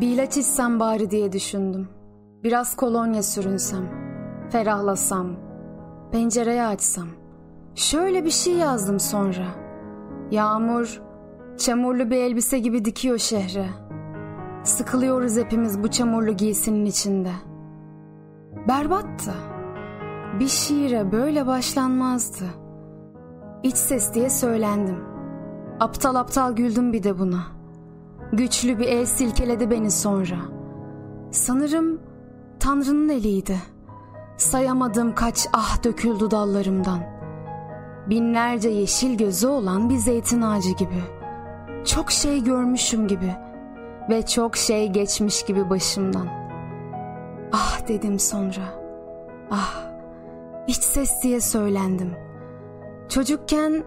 Bir ilaç içsem bari diye düşündüm. Biraz kolonya sürünsem, ferahlasam, pencereyi açsam. Şöyle bir şey yazdım sonra. Yağmur, çamurlu bir elbise gibi dikiyor şehre. Sıkılıyoruz hepimiz bu çamurlu giysinin içinde. Berbattı. Bir şiire böyle başlanmazdı. İç ses diye söylendim. Aptal aptal güldüm bir de buna. Güçlü bir el silkeledi beni sonra. Sanırım Tanrı'nın eliydi. Sayamadım kaç ah döküldü dallarımdan. Binlerce yeşil gözü olan bir zeytin ağacı gibi. Çok şey görmüşüm gibi ve çok şey geçmiş gibi başımdan. Ah dedim sonra. Ah, iç ses diye söylendim. Çocukken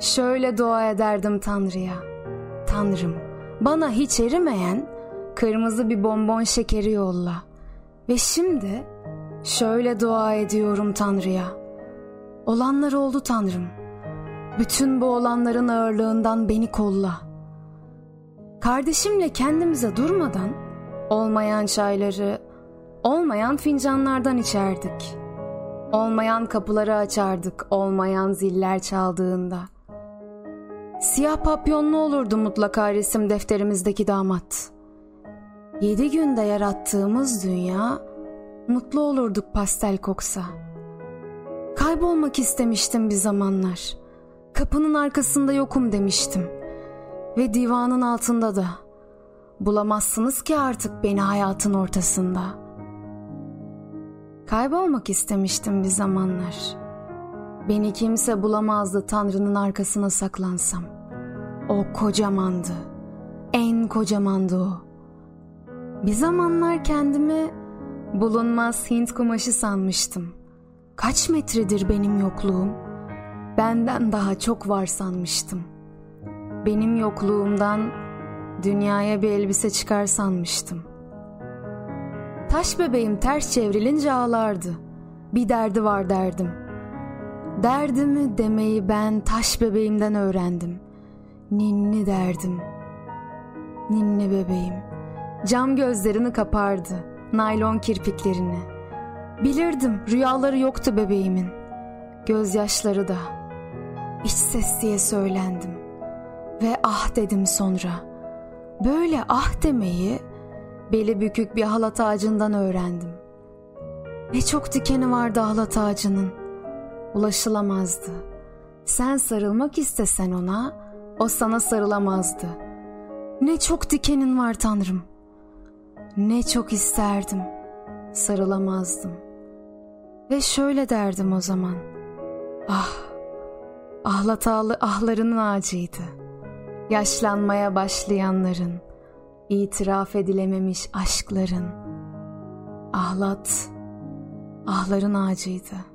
şöyle dua ederdim Tanrı'ya. Tanrım, bana hiç erimeyen kırmızı bir bonbon şekeri yolla. Ve şimdi şöyle dua ediyorum Tanrı'ya. Olanlar oldu Tanrım. Bütün bu olanların ağırlığından beni kolla. Kardeşimle kendimize durmadan olmayan çayları olmayan fincanlardan içerdik. Olmayan kapıları açardık olmayan ziller çaldığında. Siyah papyonlu olurdu mutlaka resim defterimizdeki damat. Yedi günde yarattığımız dünya mutlu olurduk pastel koksa. Kaybolmak istemiştim bir zamanlar. Kapının arkasında yokum demiştim. Ve divanın altında da. Bulamazsınız ki artık beni hayatın ortasında. Kaybolmak istemiştim bir zamanlar. Beni kimse bulamazdı Tanrı'nın arkasına saklansam. O kocamandı. En kocamandı o. Bir zamanlar kendimi bulunmaz Hint kumaşı sanmıştım. Kaç metredir benim yokluğum? Benden daha çok var sanmıştım. Benim yokluğumdan dünyaya bir elbise çıkar sanmıştım. Taş bebeğim ters çevrilince ağlardı. Bir derdi var derdim. Derdimi demeyi ben taş bebeğimden öğrendim. Ninni derdim. Ninni bebeğim. Cam gözlerini kapardı. Naylon kirpiklerini. Bilirdim rüyaları yoktu bebeğimin. Gözyaşları da. İç ses diye söylendim. Ve ah dedim sonra. Böyle ah demeyi beli bükük bir halat ağacından öğrendim. Ne çok dikeni vardı halat ağacının. Ulaşılamazdı. Sen sarılmak istesen ona, o sana sarılamazdı. Ne çok dikenin var Tanrım. Ne çok isterdim, sarılamazdım. Ve şöyle derdim o zaman. Ah, ahlatalı ahlarının ağacıydı. Yaşlanmaya başlayanların, itiraf edilememiş aşkların. Ahlat, ahların ağacıydı.''